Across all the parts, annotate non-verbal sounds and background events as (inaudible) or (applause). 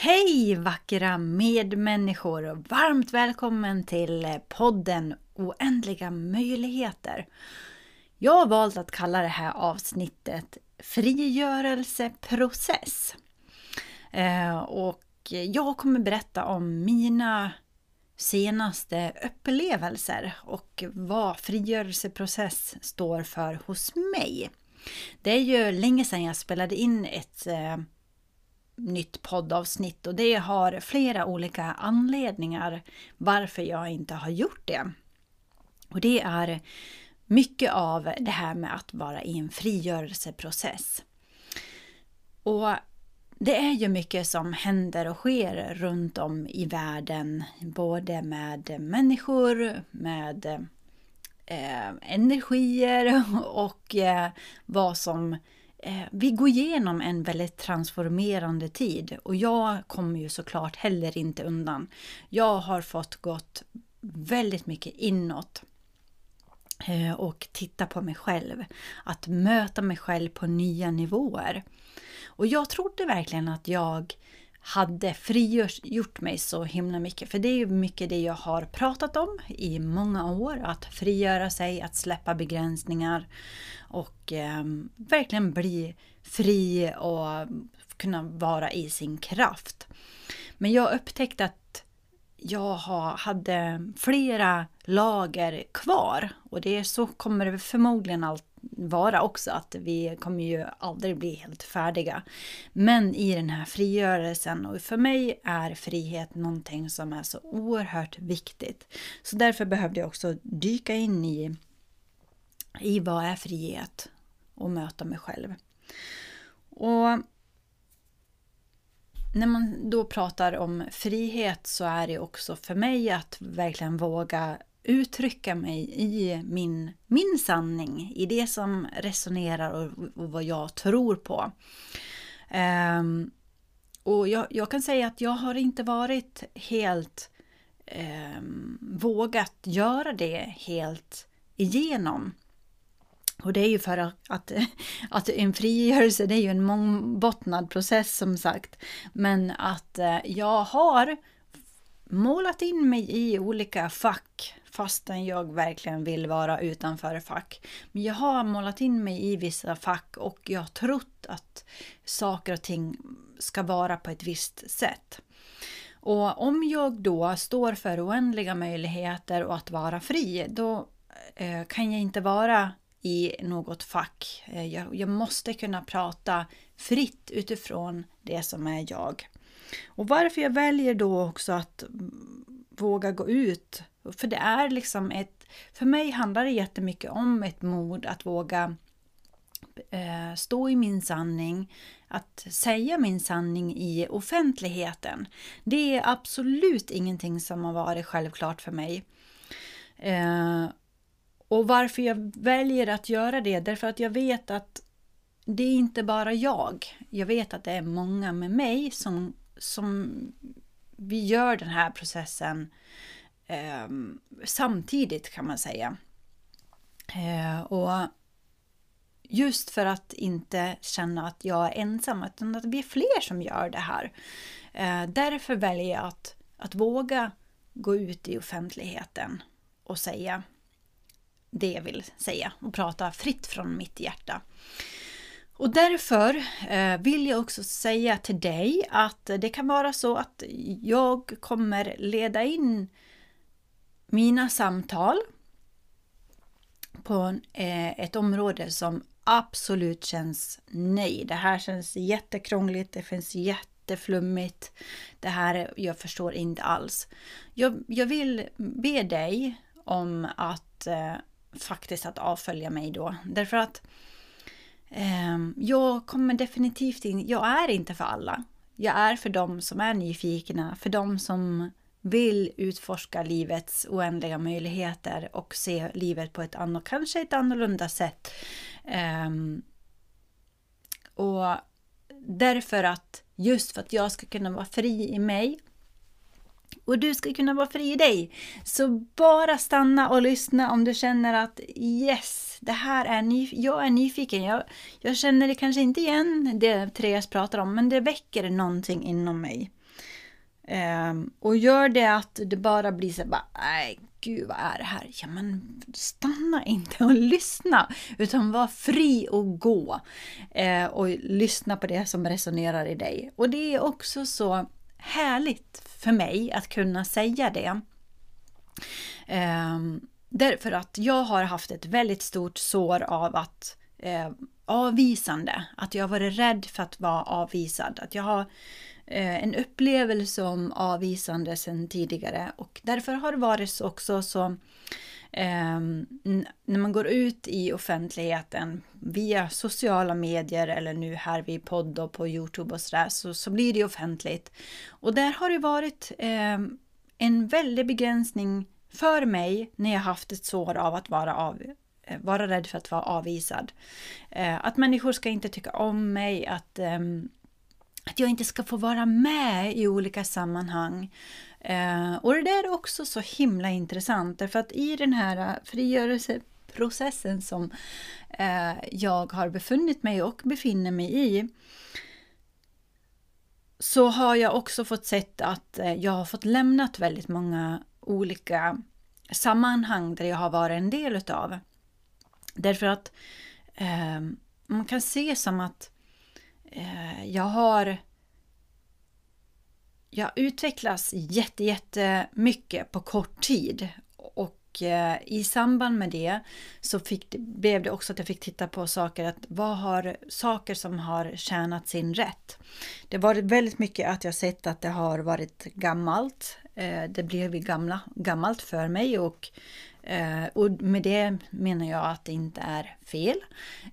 Hej vackra medmänniskor och varmt välkommen till eh, podden Oändliga möjligheter. Jag har valt att kalla det här avsnittet Frigörelseprocess. Eh, och jag kommer berätta om mina senaste upplevelser och vad frigörelseprocess står för hos mig. Det är ju länge sedan jag spelade in ett eh, nytt poddavsnitt och det har flera olika anledningar varför jag inte har gjort det. Och det är mycket av det här med att vara i en frigörelseprocess. Och det är ju mycket som händer och sker runt om i världen, både med människor, med eh, energier (laughs) och eh, vad som eh, Eh, vi går igenom en väldigt transformerande tid och jag kommer ju såklart heller inte undan. Jag har fått gått väldigt mycket inåt eh, och titta på mig själv. Att möta mig själv på nya nivåer. Och jag trodde verkligen att jag hade frigjort mig så himla mycket. För det är ju mycket det jag har pratat om i många år. Att frigöra sig, att släppa begränsningar och eh, verkligen bli fri och kunna vara i sin kraft. Men jag upptäckte att jag hade flera lager kvar och det är så kommer det förmodligen allt vara också att vi kommer ju aldrig bli helt färdiga. Men i den här frigörelsen och för mig är frihet någonting som är så oerhört viktigt. Så därför behövde jag också dyka in i, i vad är frihet och möta mig själv. Och när man då pratar om frihet så är det också för mig att verkligen våga uttrycka mig i min, min sanning, i det som resonerar och, och vad jag tror på. Um, och jag, jag, kan säga att jag har inte varit helt um, vågat göra det helt igenom. Och det är ju för att, att, (laughs) att en frigörelse det är ju en mångbottnad process som sagt. Men att eh, jag har målat in mig i olika fack fastän jag verkligen vill vara utanför fack. Men jag har målat in mig i vissa fack och jag har trott att saker och ting ska vara på ett visst sätt. Och om jag då står för oändliga möjligheter och att vara fri, då eh, kan jag inte vara i något fack. Eh, jag, jag måste kunna prata fritt utifrån det som är jag. Och varför jag väljer då också att mm, våga gå ut för det är liksom ett... För mig handlar det jättemycket om ett mod att våga eh, stå i min sanning, att säga min sanning i offentligheten. Det är absolut ingenting som har varit självklart för mig. Eh, och varför jag väljer att göra det, därför att jag vet att det är inte bara jag. Jag vet att det är många med mig som, som vi gör den här processen eh, samtidigt kan man säga. Eh, och just för att inte känna att jag är ensam, utan att vi är fler som gör det här. Eh, därför väljer jag att, att våga gå ut i offentligheten och säga det jag vill säga och prata fritt från mitt hjärta. Och därför eh, vill jag också säga till dig att det kan vara så att jag kommer leda in mina samtal på eh, ett område som absolut känns nej. Det här känns jättekrångligt, det finns jätteflummigt. Det här, jag förstår inte alls. Jag, jag vill be dig om att eh, faktiskt att avfölja mig då. Därför att eh, jag kommer definitivt in, jag är inte för alla. Jag är för dem som är nyfikna, för dem som vill utforska livets oändliga möjligheter och se livet på ett annat, kanske ett annorlunda sätt. Um, och därför att just för att jag ska kunna vara fri i mig och du ska kunna vara fri i dig. Så bara stanna och lyssna om du känner att yes, det här är ny, jag är nyfiken. Jag, jag känner det kanske inte igen det Therese pratar om, men det väcker någonting inom mig. Um, och gör det att det bara blir så bara, nej gud vad är det här? Ja men stanna inte och (laughs) lyssna, utan var fri och gå. Uh, och lyssna på det som resonerar i dig. Och det är också så härligt för mig att kunna säga det. Um, därför att jag har haft ett väldigt stort sår av att uh, avvisande, att jag har varit rädd för att vara avvisad, att jag har Eh, en upplevelse om avvisande sedan tidigare och därför har det varit också så eh, när man går ut i offentligheten via sociala medier eller nu här vid podd och på Youtube och sådär så, så blir det offentligt. Och där har det varit eh, en väldig begränsning för mig när jag haft ett sår av att vara av, eh, vara rädd för att vara avvisad. Eh, att människor ska inte tycka om mig, att ehm, att jag inte ska få vara med i olika sammanhang. Eh, och det där är också så himla intressant därför att i den här eh, frigörelseprocessen som eh, jag har befunnit mig och befinner mig i så har jag också fått sett att eh, jag har fått lämnat väldigt många olika sammanhang där jag har varit en del utav. Därför att eh, man kan se som att Eh, Eh, jag har jag utvecklas jätte, jättemycket på kort tid och eh, i samband med det så fick, blev det också att jag fick titta på saker, att vad har saker som har tjänat sin rätt. Det var väldigt mycket att jag sett att det har varit gammalt. Eh, det blev gamla, gammalt för mig och och med det menar jag att det inte är fel,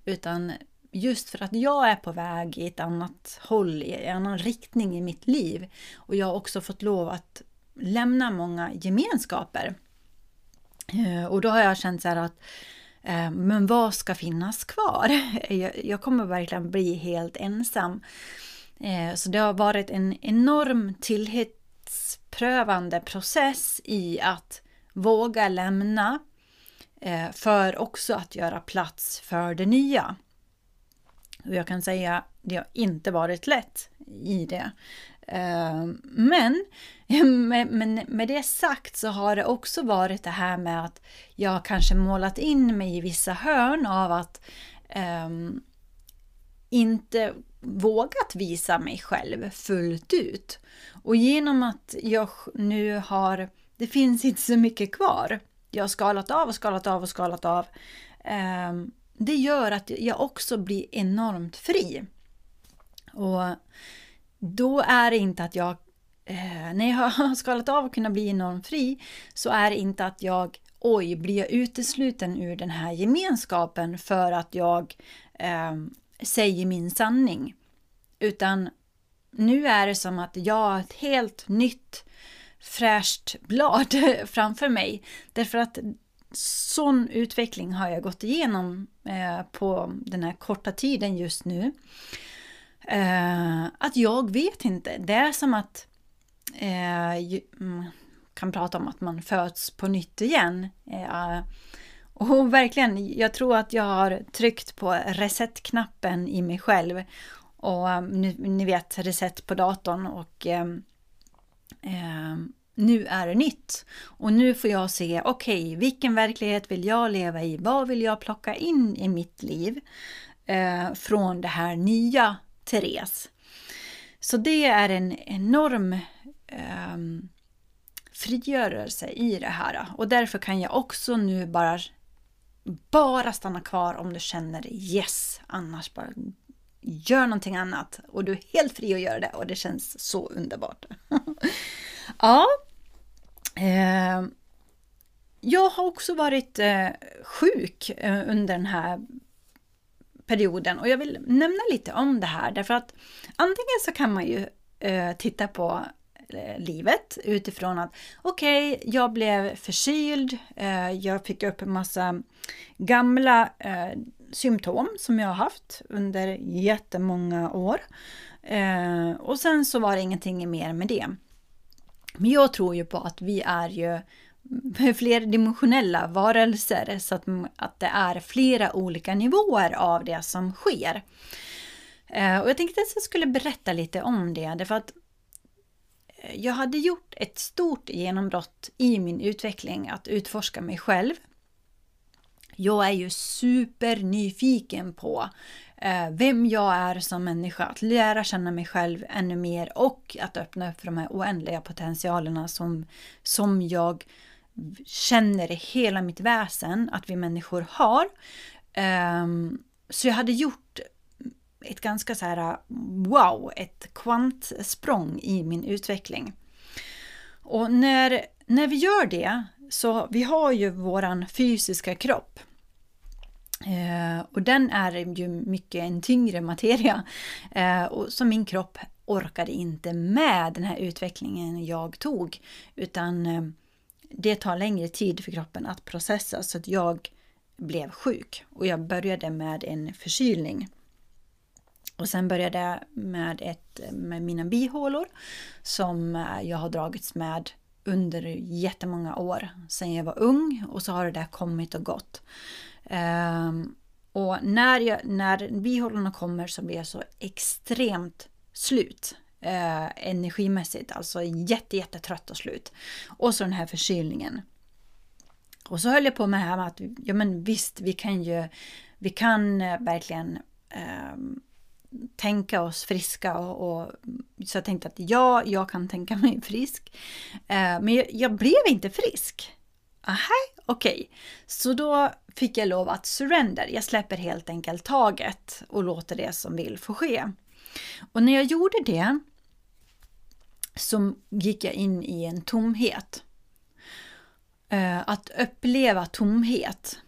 utan just för att jag är på väg i ett annat håll, i en annan riktning i mitt liv. Och jag har också fått lov att lämna många gemenskaper. Eh, och då har jag känt så här att eh, men vad ska finnas kvar? (laughs) Jag kommer verkligen bli helt ensam. Eh, så det har varit en enorm tillhetsprövande process i att våga lämna för också att göra plats för det nya. Och jag kan säga att det har inte varit lätt i det. Eh, (laughs) men med det sagt så har det också varit det här med att jag kanske målat in mig i vissa hörn av att um, inte vågat visa mig själv fullt ut. Och genom att jag nu har, det finns inte så mycket kvar. Jag har skalat av och skalat av och skalat av. Um, det gör att jag också blir enormt fri. Och då är det inte att jag, eh, när jag har (laughs) skalat av och kunnat bli enormt fri, så är det inte att jag, oj, blir jag utesluten ur den här gemenskapen för att jag eh, säger min sanning. Utan nu är det som att jag har ett helt nytt fräscht blad (laughs) framför mig. Därför att sån utveckling har jag gått igenom eh, på den här korta tiden just nu. Eh, att jag vet inte. Det är som att eh, mm, kan prata om att man föds på nytt igen. Eh, och verkligen, jag tror att jag har tryckt på reset-knappen i mig själv. Och mm, ni, ni vet, reset på datorn och eh, eh, nu är det nytt. Och nu får jag se, okej, okay, vilken verklighet vill jag leva i? Vad vill jag plocka in i mitt liv eh, från det här nya Therese? Så det är en enorm eh, frigörelse i det här. Och därför kan jag också nu bara, bara stanna kvar om du känner yes, annars bara gör någonting annat. Och du är helt fri att göra det och det känns så underbart. (laughs) ja, Eh, jag har också varit eh, sjuk eh, under den här perioden och jag vill nämna lite om det här därför att antingen så kan man ju eh, titta på eh, livet utifrån att okej, okay, jag blev förkyld, eh, jag fick upp en massa gamla eh, symptom som jag har haft under jättemånga år. Eh, och sen så var det ingenting mer med det. Men jag tror ju på att vi är ju (laughs) flerdimensionella varelser så att, att det är flera olika nivåer av det som sker. Eh, och jag tänkte att jag skulle berätta lite om det, därför att eh, jag hade gjort ett stort genombrott i min utveckling att utforska mig själv. Jag är ju supernyfiken på Eh, vem jag är som människa, att lära känna mig själv ännu mer och att öppna upp för de här oändliga potentialerna som, som jag känner i hela mitt väsen att vi människor har. Ehm, så jag hade gjort ett ganska så här wow, ett kvantsprång i min utveckling. Och när, när vi gör det så vi har ju våran fysiska kropp. Eh, och den är ju mycket en tyngre materia. Eh, och så min kropp orkade inte med den här utvecklingen jag tog. Utan eh, det tar längre tid för kroppen att processa så att jag blev sjuk. Och jag började med en förkylning. Och sen började jag med, ett, med mina bihålor som jag har dragits med under jättemånga år. Sen jag var ung och så har det där kommit och gått. Um, och när, jag, när bihålorna kommer så blir jag så extremt slut. Uh, energimässigt, alltså jätte, jättetrött och slut. Och så den här förkylningen. Och så höll jag på med det här med att, ja men visst, vi kan ju, vi kan eh, verkligen eh, tänka oss friska och, och, så jag tänkte att ja, jag kan tänka mig frisk. Eh, men jag, jag, blev inte frisk. Aha, okej. Okay. Så då fick jag lov att surrender. Jag släpper helt enkelt taget och låter det som vill få ske. Och när jag gjorde det så gick jag in i en tomhet. Eh, att uppleva tomhet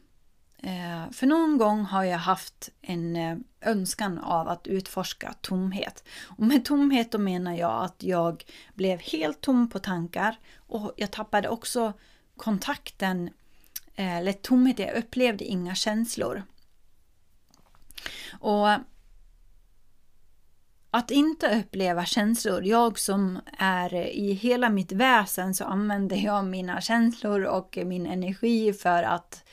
eh, för någon gång har jag haft en eh, önskan av att utforska tomhet. Och med tomhet då menar jag att jag blev helt tom på tankar och jag tappade också kontakten, Eh, eller tomhet, jag upplevde inga känslor. Och att inte uppleva känslor. Jag som är i hela mitt väsen så använder jag mina känslor och min energi för att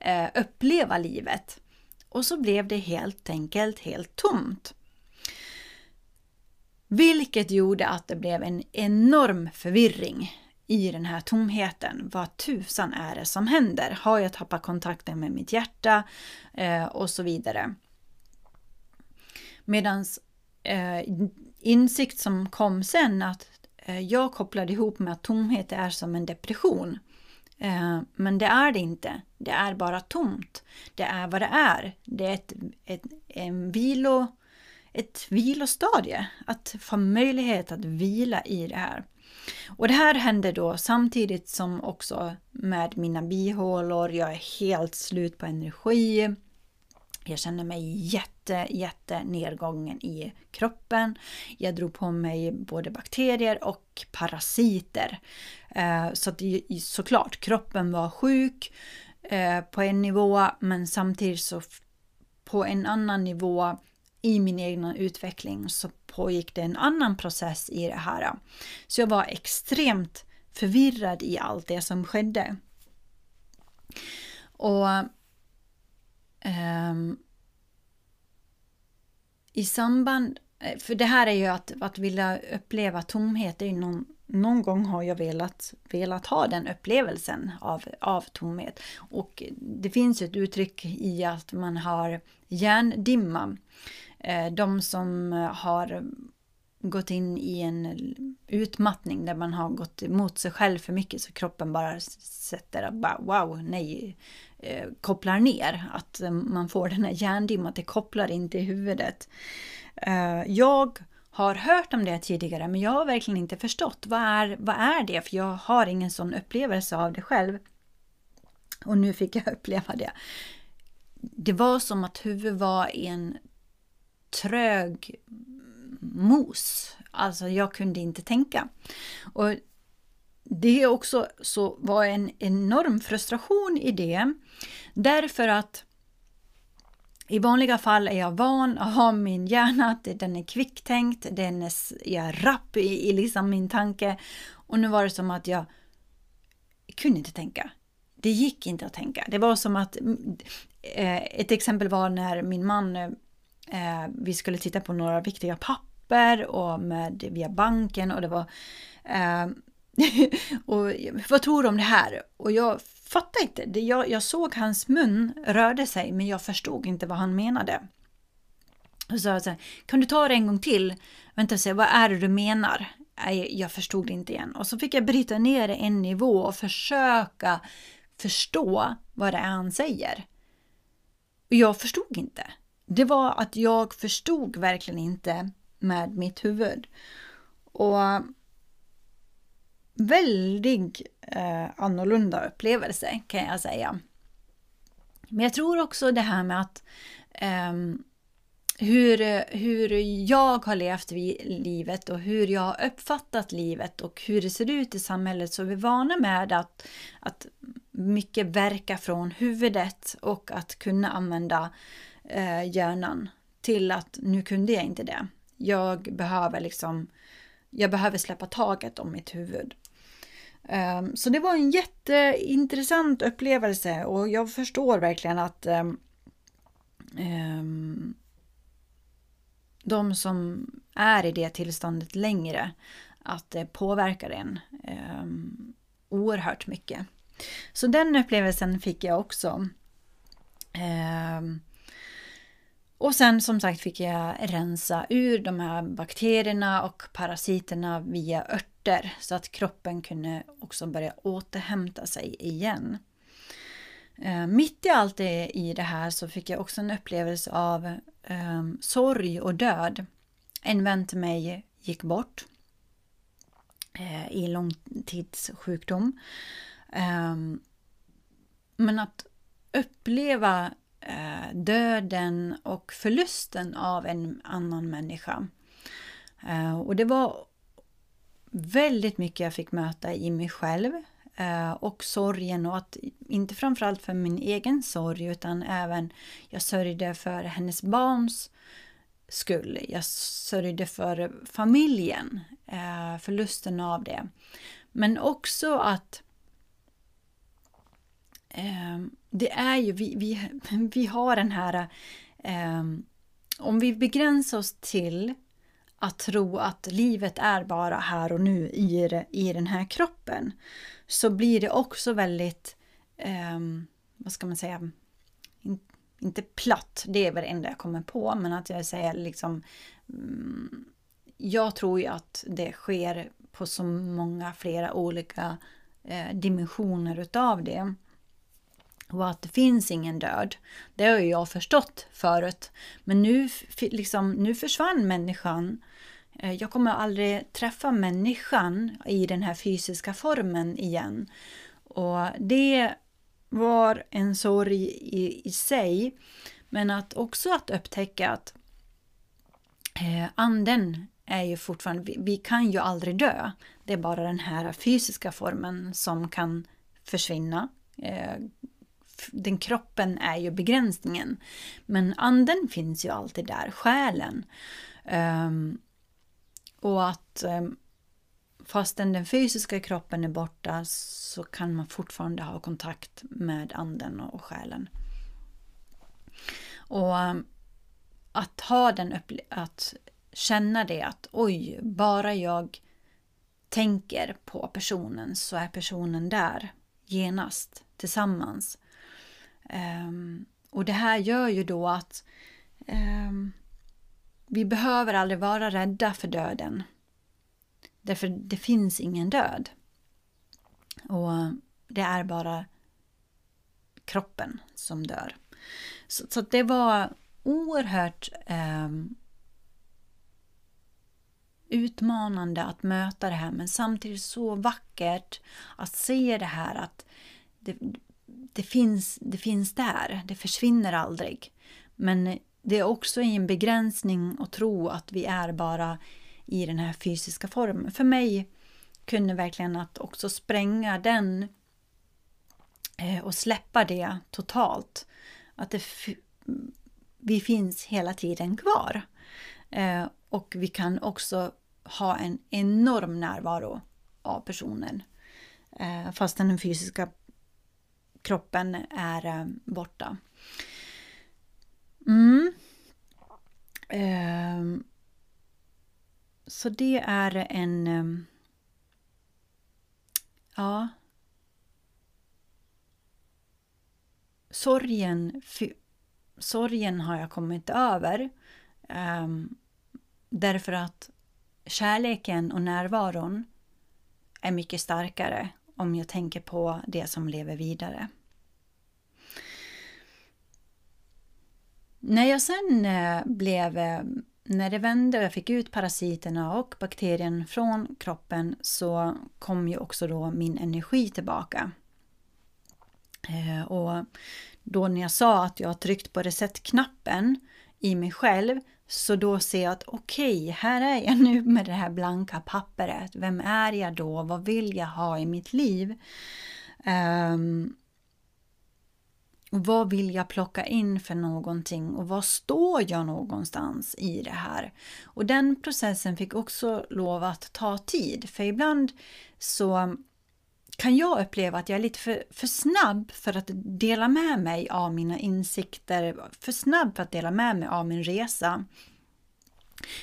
eh, uppleva livet. Och så blev det helt enkelt helt tomt. Vilket gjorde att det blev en enorm förvirring i den här tomheten. Vad tusan är det som händer? Har jag tappat kontakten med mitt hjärta? Eh, och så vidare. Medans eh, insikt som kom sen att eh, jag kopplade ihop med att tomhet är som en depression. Eh, men det är det inte. Det är bara tomt. Det är vad det är. Det är ett, ett, en vilo, ett vilostadie. Att få möjlighet att vila i det här. Och det här hände då samtidigt som också med mina bihålor. Jag är helt slut på energi. Jag känner mig jätte, jätte nedgången i kroppen. Jag drog på mig både bakterier och parasiter. Eh, så att såklart, kroppen var sjuk eh, på en nivå men samtidigt så på en annan nivå i min egna utveckling så pågick det en annan process i det här. Så jag var extremt förvirrad i allt det som skedde. Och um, i samband, för det här är ju att, att vilja uppleva tomhet, det är någon, någon gång har jag velat, velat ha den upplevelsen av, av tomhet. Och det finns ett uttryck i att man har hjärndimma. Eh, de som eh, har gått in i en utmattning där man har gått emot sig själv för mycket så kroppen bara sätter bara wow, nej, eh, kopplar ner. Att eh, man får den här hjärndimman, att det kopplar inte i huvudet. Eh, jag har hört om det tidigare men jag har verkligen inte förstått vad är, vad är det för jag har ingen sån upplevelse av det själv. Och nu fick jag (laughs) uppleva det. Det var som att huvudet var en trög mos. Alltså jag kunde inte tänka. Och det är också så var en enorm frustration i det. Därför att i vanliga fall är jag van att ha min hjärna, att den är kvicktänkt, den är, jag är rapp i, i liksom min tanke. Och nu var det som att jag kunde inte tänka. Det gick inte att tänka. Det var som att, mm, eh, ett exempel var när min man, eh, eh, vi skulle titta på några viktiga papper och med, via banken och det var eh, (laughs) och vad tror du om det här? Och jag fattade inte. Det, jag, jag såg hans mun rörde sig men jag förstod inte vad han menade. Och så sa jag kan du ta det en gång till? Vänta och se, vad är det du menar? Nej, jag förstod det inte igen. Och så fick jag bryta ner det en nivå och försöka förstå vad det är han säger. Och jag förstod inte. Det var att jag förstod verkligen inte med mitt huvud. Och väldigt eh, annorlunda upplevelse kan jag säga. Men jag tror också det här med att eh, hur, hur jag har levt livet och hur jag har uppfattat livet och hur det ser ut i samhället så är vi vana med att, att mycket verka från huvudet och att kunna använda eh, hjärnan till att nu kunde jag inte det. Jag behöver liksom jag behöver släppa taget om mitt huvud. Um, så det var en jätteintressant upplevelse och jag förstår verkligen att um, um, de som är i det tillståndet längre, att det påverkar en um, oerhört mycket. Så den upplevelsen fick jag också. Um, och sen som sagt fick jag rensa ur de här bakterierna och parasiterna via örter så att kroppen kunde också börja återhämta sig igen. Eh, mitt i allt det i det här så fick jag också en upplevelse av um, sorg och död. En vän till mig gick bort uh, i långtidssjukdom. Um, men att uppleva Eh, döden och förlusten av en annan människa. Eh, och det var väldigt mycket jag fick möta i mig själv Eh, och sorgen och att inte framförallt för min egen sorg utan även jag sörjde för hennes barns skull. Jag sörjde för familjen, eh, förlusten av det. Men också att Ehm, det är ju, vi, vi, (laughs) vi har den här, ehm, om vi begränsar oss till att tro att livet är bara här och nu i, i den här kroppen så blir det också väldigt, eh, vad ska man säga, In, inte platt, det är väl det enda jag kommer på, men att jag säger liksom, mm, jag tror ju att det sker på så många flera olika eh, dimensioner utav det. Och att det finns ingen död. Det har ju jag förstått förut. Men nu, liksom, nu försvann människan eh, jag kommer aldrig träffa människan i den här fysiska formen igen. Och det var en sorg i, i sig. Men att också att upptäcka att eh, anden är ju fortfarande, vi, vi, kan ju aldrig dö. Det är bara den här fysiska formen som kan försvinna. Eh, den kroppen är ju begränsningen. Men anden finns ju alltid där, själen. Um, och att um, fastän den fysiska kroppen är borta så kan man fortfarande ha kontakt med anden och själen. Och um, att ha den att känna det att oj, bara jag tänker på personen så är personen där genast tillsammans. Um, och det här gör ju då att um, vi behöver aldrig vara rädda för döden. Därför det finns ingen död. Och det är bara kroppen som dör. Så, så det var oerhört um, utmanande att möta det här men samtidigt så vackert att se det här att det, det, finns, det finns där, det försvinner aldrig. Men det är också en begränsning att tro att vi är bara i den här fysiska formen. För mig kunde verkligen att också spränga den eh, och släppa det totalt. Att det vi finns hela tiden kvar. Eh, och vi kan också ha en enorm närvaro av personen. Eh, fast fastän den fysiska kroppen är eh, borta. Mm. Eh, så det är en... Ehm, ja. Sorgen, sorgen har jag kommit över. Ehm, därför att kärleken och närvaron är mycket starkare om jag tänker på det som lever vidare. När jag sen eh, blev, eh, när det vände och jag fick ut parasiterna och bakterien från kroppen så kom ju också då min energi tillbaka. Eh, och då när jag sa att jag har tryckt på reset-knappen i mig själv så då ser jag att okej, okay, här är jag nu med det här blanka pappret. Vem är jag då? Vad vill jag ha i mitt liv? Um, vad vill jag plocka in för någonting och var står jag någonstans i det här? Och den processen fick också lov att ta tid, för ibland så kan jag uppleva att jag är lite för, för snabb för att dela med mig av mina insikter, för snabb för att dela med mig av min resa.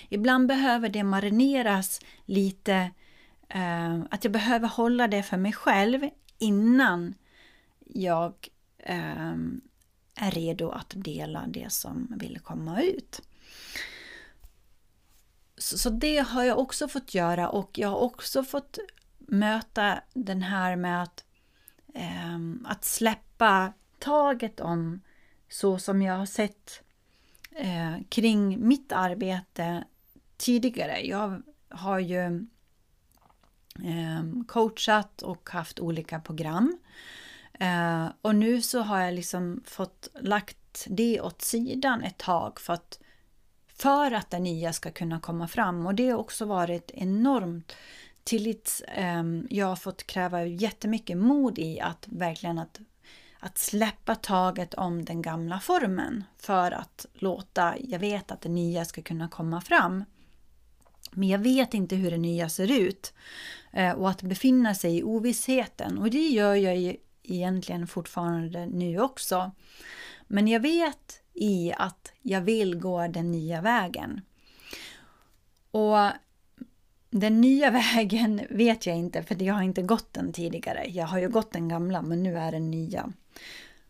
Ibland behöver det marineras lite, eh, att jag behöver hålla det för mig själv innan jag eh, är redo att dela det som vill komma ut. Så, så det har jag också fått göra och jag har också fått möta den här med att, eh, att släppa taget om så som jag har sett eh, kring mitt arbete tidigare. Jag har ju eh, coachat och haft olika program. Eh, och nu så har jag liksom fått lagt det åt sidan ett tag för att för att det nya ska kunna komma fram och det har också varit enormt tillit, ehm, jag har fått kräva jättemycket mod i att verkligen att, att släppa taget om den gamla formen för att låta, jag vet att det nya ska kunna komma fram. Men jag vet inte hur det nya ser ut. Eh, och att befinna sig i ovissheten. Och det gör jag egentligen fortfarande nu också. Men jag vet i att jag vill gå den nya vägen. Och den nya (laughs) vägen vet jag inte för jag har inte gått den tidigare. Jag har ju gått den gamla men nu är den nya.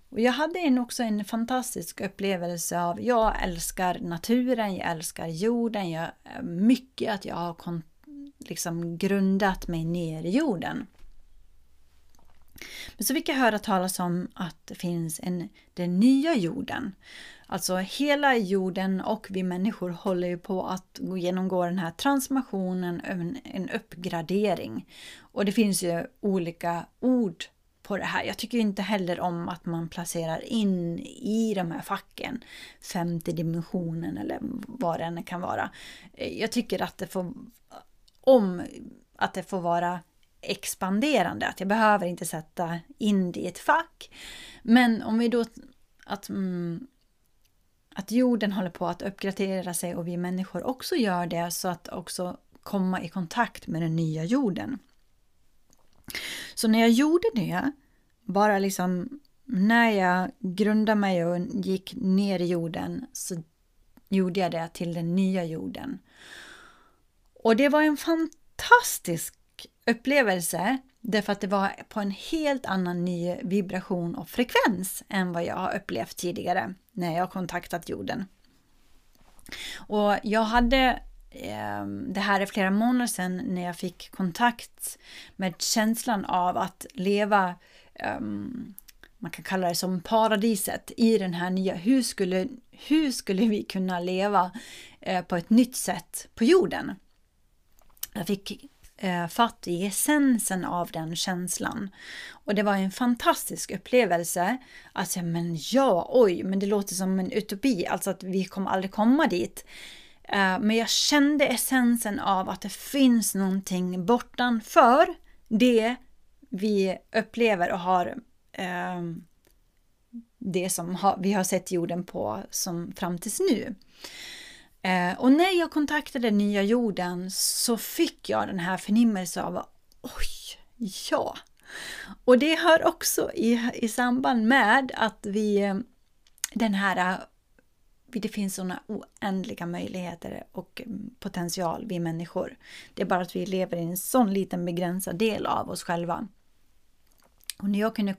Och jag hade en, också en fantastisk upplevelse av, jag älskar naturen, jag älskar jorden, jag, mycket att jag har liksom grundat mig ner i jorden. Men så fick jag höra talas om att det finns en, den nya jorden. Alltså hela jorden och vi människor håller ju på att genomgå den här transformationen, en, en uppgradering. Och det finns ju olika ord på det här. Jag tycker inte heller om att man placerar in i de här facken femte dimensionen eller vad det än kan vara. Jag tycker att det får om att det får vara expanderande, att jag behöver inte sätta in det i ett fack. Men om vi då att, mm, att jorden håller på att uppgradera sig och vi människor också gör det så att också komma i kontakt med den nya jorden. Så när jag gjorde det, bara liksom när jag grundade mig och gick ner i jorden så gjorde jag det till den nya jorden. Och det var en fantastisk upplevelse därför att det var på en helt annan ny vibration och frekvens än vad jag har upplevt tidigare när jag kontaktat jorden. Och jag hade ehm, det här är flera månader sedan när jag fick kontakt med känslan av att leva ehm, man kan kalla det som paradiset i den här nya. Hur skulle, hur skulle vi kunna leva eh, på ett nytt sätt på jorden? Jag fick Eh, fatt i essensen av den känslan. Och det var en fantastisk upplevelse. Alltså, men ja, oj, men det låter som en utopi, alltså att vi kommer aldrig komma dit. Eh, men jag kände essensen av att det finns någonting bortanför det vi upplever och har eh, det som vi har sett jorden på som fram tills nu. Eh, och när jag kontaktade Nya Jorden så fick jag den här förnimmelsen av oj, ja. Och det hör också i, i samband med att vi eh, den här eh, det finns sådana oändliga möjligheter och mm, potential, vi människor. Det är bara att vi lever i en sån liten begränsad del av oss själva. Och när jag kunde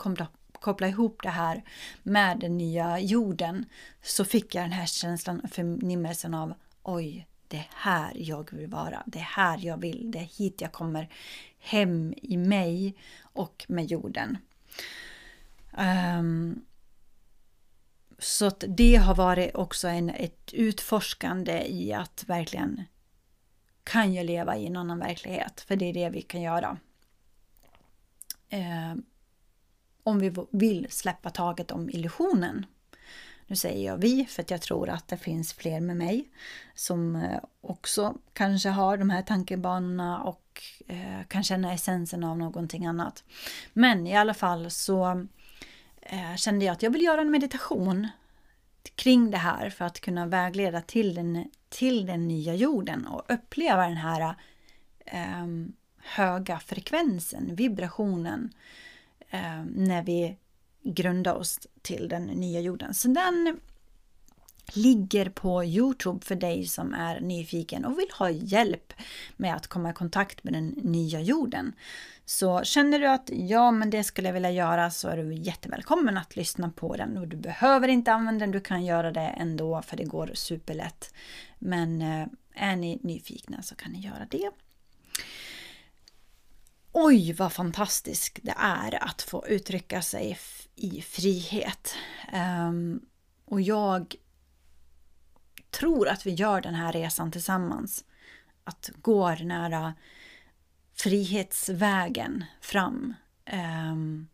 koppla, ihop det här med den nya jorden så fick jag den här känslan, och förnimmelsen av oj, det är här jag vill vara, det är här jag vill, det är hit jag kommer hem i mig och med jorden. Um, så att det har varit också en, ett utforskande i att verkligen kan jag leva i en annan verklighet? För det är det vi kan göra. Ehm, om vi vill släppa taget om illusionen. Nu säger jag vi för att jag tror att det finns fler med mig som eh, också kanske har de här tankebanorna och eh, kan känna essensen av någonting annat. Men i alla fall så eh, kände jag att jag vill göra en meditation kring det här för att kunna vägleda till den, till den nya jorden och uppleva den här eh, höga frekvensen, vibrationen eh, när vi grundar oss till den nya jorden. Så den ligger på Youtube för dig som är nyfiken och vill ha hjälp med att komma i kontakt med den nya jorden. Så känner du att ja, men det skulle jag vilja göra så är du jättevälkommen att lyssna på den och du behöver inte använda den, du kan göra det ändå för det går superlätt. Men eh, är ni nyfikna så kan ni göra det. Oj, vad fantastiskt det är att få uttrycka sig i frihet. Ehm, och jag tror att vi gör den här resan tillsammans. Att gå den här äh, frihetsvägen fram. Ehm,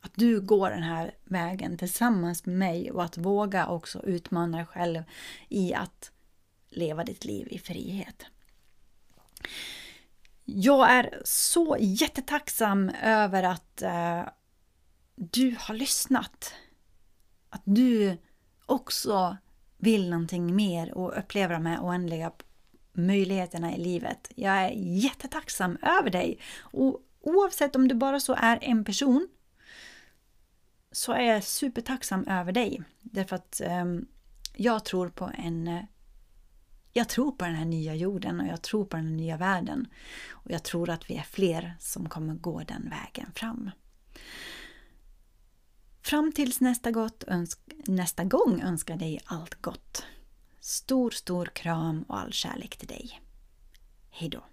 att du går den här vägen tillsammans med mig och att våga också utmana dig själv i att leva ditt liv i frihet. Jag är så jättetacksam över att eh, du har lyssnat. Att du också vill någonting mer och upplever de här oändliga möjligheterna i livet. Jag är jättetacksam över dig. Och oavsett om du bara så är en person så är jag supertacksam över dig. Därför att eh, jag tror på en eh, jag tror på den här nya jorden och jag tror på den nya världen. Och jag tror att vi är fler som kommer gå den vägen fram. Fram tills nästa, gott, nästa gång önskar dig allt gott. Stor, stor kram och all kärlek till dig. Hejdå!